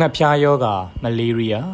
ငှက်ဖျားယောဂမလေးရီးယား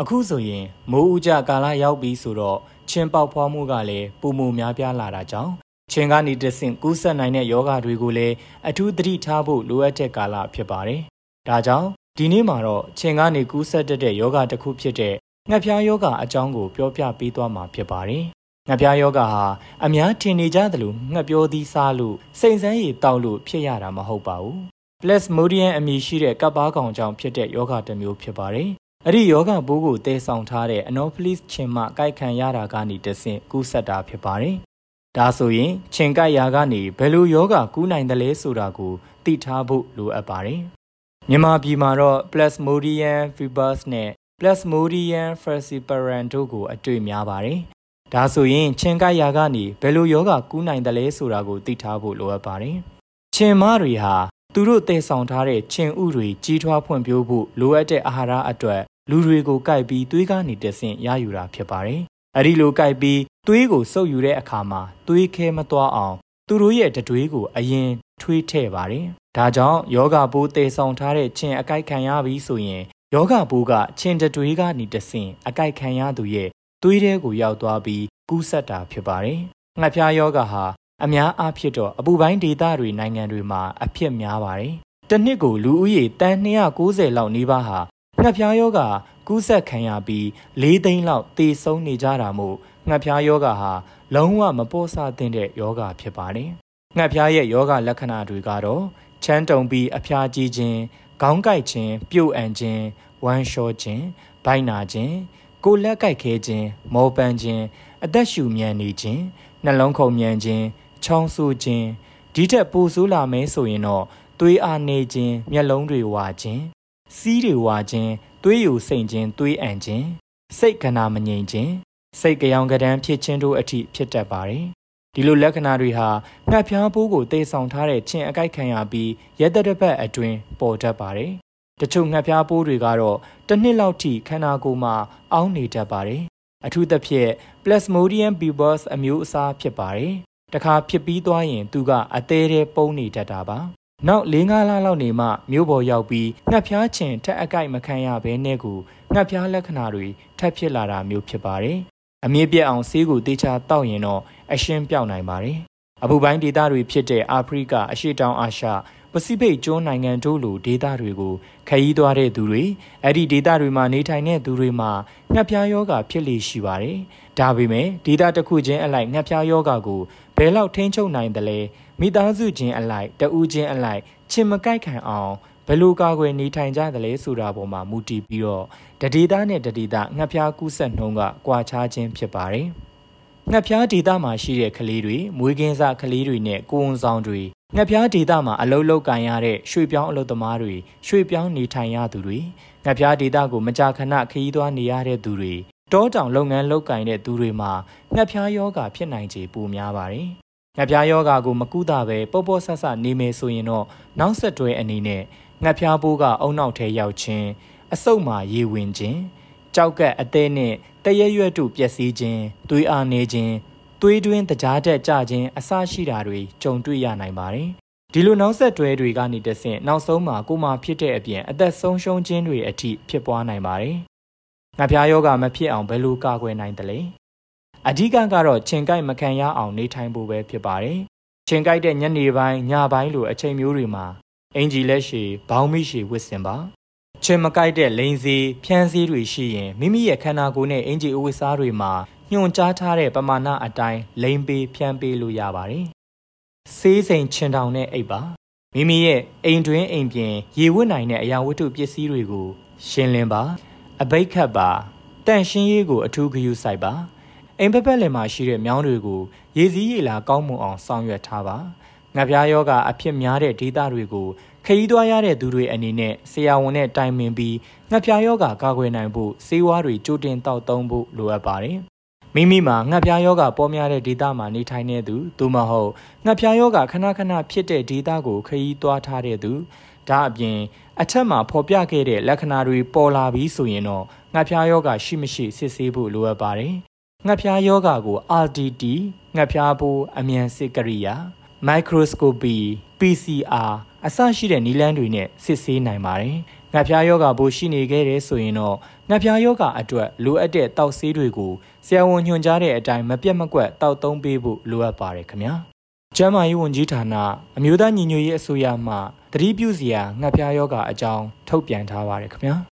အခုဆိုရင်မိုးဥကြကာလရောက်ပြီဆိုတော့ချင်းပေါက်ဖွားမှုကလည်းပုံမများပြားလာတာကြောင့်ချင်းကနေတဆင့်ကူးစက်နိုင်တဲ့ယောဂတွေကိုလည်းအထူးသတိထားဖို့လိုအပ်တဲ့ကာလဖြစ်ပါတယ်။ဒါကြောင့်ဒီနေ့မှာတော့ချင်းကနေကူးစက်တတ်တဲ့ယောဂတစ်ခုဖြစ်တဲ့ငှက်ဖျားယောဂအကြောင်းကိုပြောပြပေးသွားမှာဖြစ်ပါတယ်။ငှက်ဖျားယောဂဟာအများထင်နေကြသလိုငှက်ပြောသီးစားလို့စိန်ဆန်းရည်တောက်လို့ဖြစ်ရတာမဟုတ်ပါဘူး။ Plasmodium အမည်ရှိတဲ့ကပ်ပါကောင်ကြောင့်ဖြစ်တဲ့ယောဂတစ်မျိုးဖြစ်ပါတယ်။အဲ့ဒီယောဂပိုးကိုတည်ဆောင်ထားတဲ့ Anopheles ခြင်မှကိုက်ခံရတာကနေတဆင့်ကူးစက်တာဖြစ်ပါတယ်။ဒါဆိုရင်ခြင်ကိုက်ရာကနေဘယ်လိုယောဂကူးနိုင်တယ်လဲဆိုတာကိုသိထားဖို့လိုအပ်ပါတယ်။မြန်မာပြည်မှာတော့ Plasmodium vivax နဲ့ Plasmodium falciparum တို့ကိုအတွေ့များပါတယ်။ဒါဆိုရင်ခြင်ကိုက်ရာကနေဘယ်လိုယောဂကူးနိုင်တယ်လဲဆိုတာကိုသိထားဖို့လိုအပ်ပါတယ်။ခြင်မတွေဟာ သူတို့တည်ဆောင်ထားတဲ့ခြင်ဥတွေကြီးထွားဖွံ့ဖြိုးဖို့လိုအပ်တဲ့အာဟာရအတွက်လူတွေကိုကိုက်ပြီးသွေးကနေတဆင့်ရယူတာဖြစ်ပါတယ်။အဲဒီလိုကိုက်ပြီးသွေးကိုစုပ်ယူတဲ့အခါမှာသွေးခဲမသွားအောင်သူတို့ရဲ့တတွေးကိုအရင်ထွေးထည့်ပါတယ်။ဒါကြောင့်ယောဂပိုးတည်ဆောင်ထားတဲ့ခြင်အကိုက်ခံရပြီဆိုရင်ယောဂပိုးကခြင်တတွေးကနေတဆင့်အကိုက်ခံရသူရဲ့သွေးထဲကိုရောက်သွားပြီးကူးစက်တာဖြစ်ပါတယ်။ငှက်ဖျားယောဂဟာ အများအားဖြင့်တော့အပူပိုင်းဒေသတွေနိုင်ငံတွေမှာအဖြစ်များပါတယ်။တစ်နှစ်ကိုလူဦးရေတန်း290လောက်နေပါဟာငှက်ဖျားယောဂကူးစက်ခံရပြီး၄သိန်းလောက်သေဆုံးနေကြတာမို့ငှက်ဖျားယောဂဟာလုံးဝမပေါ်ဆသင့်တဲ့ယောဂဖြစ်ပါတယ်။ငှက်ဖျားရဲ့ယောဂလက္ခဏာတွေကတော့ချမ်းတုံပြီးအဖျားကြီးခြင်း၊ခေါင်းကိုက်ခြင်း၊ပြုတ်အံခြင်း၊ဝမ်းလျှောခြင်း၊ဗိုက်နာခြင်း၊ကိုယ်လက်ကိုက်ခဲခြင်း၊မောပန်းခြင်း၊အသက်ရှူမြန်နေခြင်း၊နှလုံးခုန်မြန်ခြင်း ချောင်းဆိုးခြင်းဒီထက်ပိုဆိုးလာမဲဆိုရင်တော့သွေးအားနေခြင်းမျက်လုံးတွေဝါခြင်းစီးတွေဝါခြင်းသွေးယိုစိမ့်ခြင်းသွေးအံခြင်းစိတ်ကနာမငြိမ်ခြင်းစိတ်ကြောင်ကဒန်းဖြစ်ခြင်းတို့အထိဖြစ်တတ်ပါတယ်ဒီလိုလက္ခဏာတွေဟာငှက်ဖျားပိုးကိုတေဆောင်ထားတဲ့ခြင်းအကိုက်ခံရပြီးရက်တတစ်ပတ်အတွင်းပေါ်တတ်ပါတယ်တချို့ငှက်ဖျားပိုးတွေကတော့တစ်နှစ်လောက်ထိခန္ဓာကိုယ်မှာအောင်းနေတတ်ပါတယ်အထူးသဖြင့် Plasmodium vivax အမျိုးအစားဖြစ်ပါတယ် တခါဖြစ်ပြီးသွားရင် သူကအသေးသေးပုံနေတတ်တာပါနောက်၄၅လလောက်နေမှမြို့ပေါ်ရောက်ပြီးငှက်ဖျားချင်ထက်အကိုက်မခံရဘဲနဲ့ကိုငှက်ဖျားလက္ခဏာတွေထပ်ဖြစ်လာတာမျိုးဖြစ်ပါတယ်အမြင့်ပြက်အောင်ဆေးကိုတေချာတောက်ရင်တော့အရှင်းပြောက်နိုင်ပါတယ်အပူပိုင်းဒေသတွေဖြစ်တဲ့အာဖရိကအရှေ့တောင်အာရှ ပစိဖိတ်ကျွန်းနိုင်ငံတို့လိုဒေသတွေကိုခရီးသွားတဲ့သူတွေအဲ့ဒီဒေသတွေမှာနေထိုင်တဲ့သူတွေမှာငှက်ဖျားယောဂဖြစ်လေရှိပါတယ်။ဒါပေမဲ့ဒေသတစ်ခုချင်းအလိုက်ငှက်ဖျားယောဂကိုဘယ်လောက်ထိန်းချုပ်နိုင်တယ်လဲမိသားစုချင်းအလိုက်တဦးချင်းအလိုက်ချင်းမကိုက်ခံအောင်ဘယ်လိုကာကွယ်နေထိုင်ကြသလဲဆိုတာပေါ်မှာမူတည်ပြီးတော့တဒေသနဲ့တဒေသငှက်ဖျားကူးစက်နှုန်းကကွာခြားခြင်းဖြစ်ပါတယ်။ငှက်ဖျားဒေသမှာရှိတဲ့ကလေးတွေမွေးကင်းစကလေးတွေနဲ့ကိုဝန်ဆောင်တွေ ငှက်ဖျားဒေသမှာအလုလုကန်ရတဲ့ရွှေပြောင်းအလုသမားတွေရွှေပြောင်းနေထိုင်ရသူတွေငှက်ဖျားဒေသကိုမကြာခဏခရီးသွားနေရတဲ့သူတွေတောတောင်လုပ်ငန်းလုပ်ကင်တဲ့သူတွေမှာငှက်ဖျားယောဂဖြစ်နိုင်ခြေပိုများပါတယ်။ငှက်ဖျားယောဂကိုမကုသပဲပေါ့ပေါ့ဆဆနေမယ်ဆိုရင်တော့နောက်ဆက်တွဲအနေနဲ့ငှက်ဖျားပိုးကအုံနောက်ထဲရောက်ခြင်းအဆုတ်မှာရေဝင်ခြင်းကြောက်ကက်အသေးနဲ့တရရွက်တို့ပျက်စီးခြင်းသွေးအားနေခြင်း သွေးတွင်းတကြားတက်ကြခြင်းအစရှိတာတွေကြုံတွေ့ရနိုင်ပါတယ်ဒီလိုနောက်ဆက်တွဲတွေကနေတဆင့်နောက်ဆုံးမှာကိုမှဖြစ်တဲ့အပြင်အသက်ဆုံးရှုံးခြင်းတွေအထိဖြစ်ပွားနိုင်ပါတယ်ငါပြားယောဂမဖြစ်အောင်ဘယ်လိုကာကွယ်နိုင်သလဲအဓိကကတော့ခြင်ကိုက်မခံရအောင်နေထိုင်ဖို့ပဲဖြစ်ပါတယ်ခြင်ကိုက်တဲ့ညနေပိုင်းညပိုင်းလိုအချိန်မျိုးတွေမှာအင်ဂျီလက်ရှည်ဘောင်းမိရှည်ဝစ်စင်ပါခြင်မကိုက်တဲ့လိန်စီဖြန်းစည်းတွေရှိရင်မိမိရဲ့ခန္ဓာကိုယ်နဲ့အင်ဂျီအဝတ်စားတွေမှာ ညွှန်ကြားထားတဲ့ပမာဏအတိုင်းလိန်ပေးဖြန်းပေးလို့ရပါတယ်ဆေးစိန်ချင်တောင်နဲ့အိပ်ပါမိမိရဲ့အိမ်တွင်းအိမ်ပြင်ရေဝတ်နိုင်တဲ့အရာဝတ္ထုပစ္စည်းတွေကိုရှင်းလင်းပါအဘိတ်ခတ်ပါတန့်ရှင်းရေးကိုအထူးဂရုစိုက်ပါအိမ်ဖက်ဖက်လင်မှာရှိတဲ့မြောင်းတွေကိုရေစည်းရေလာကောင်းမွန်အောင်ဆောင်ရွက်ထားပါငပြားယောဂအဖြစ်များတဲ့ဒေသတွေကိုခရီးသွားရတဲ့သူတွေအနေနဲ့ဆရာဝန်နဲ့တိုင်ပင်ပြီးငှက်ဖျားယောဂကာကွယ်နိုင်ဖို့ဆေးဝါးတွေကြိုတင်တောက်သုံးဖို့လိုအပ်ပါတယ်။ မိမိမှာငှက်ဖျားယောဂပေါ်များတဲ့ဒေသမှာနေထိုင်နေသူသို့မဟုတ်ငှက်ဖျားယောဂခဏခဏဖြစ်တဲ့ဒေသကိုခရီးသွားထားတဲ့သူဒါအပြင်အထက်မှာဖော်ပြခဲ့တဲ့လက္ခဏာတွေပေါ်လာပြီးဆိုရင်တော့ငှက်ဖျားယောဂရှိမရှိစစ်ဆေးဖို့လိုအပ်ပါတယ်။ငှက်ဖျားယောဂကို RDT ငှက်ဖျားပိုးအမြန်စစ်ကရိယာ microscopy PCR အစရှိတဲ့နည်းလမ်းတွေနဲ့စစ်ဆေးနိုင်ပါတယ်။ ငှက်ဖျားယောဂပိုးရှိနေခဲ့တဲ့ဆိုရင်တော့ငှက်ဖျားယောဂအတွက်လိုအပ်တဲ့တောက်ဆေးတွေကိုဆရာဝန်ညွှန်ကြားတဲ့အတိုင်းမပြတ်မကွက်တောက်သုံးပေးဖို့လိုအပ်ပါတယ်ခင်ဗျာကျန်းမာရေးဝန်ကြီးဌာနအမျိုးသားညီညွတ်ရေးအစိုးရမှတတိပြုစရာငှက်ဖျားယောဂအကြောင်းထုတ်ပြန်ထားပါတယ်ခင်ဗျာ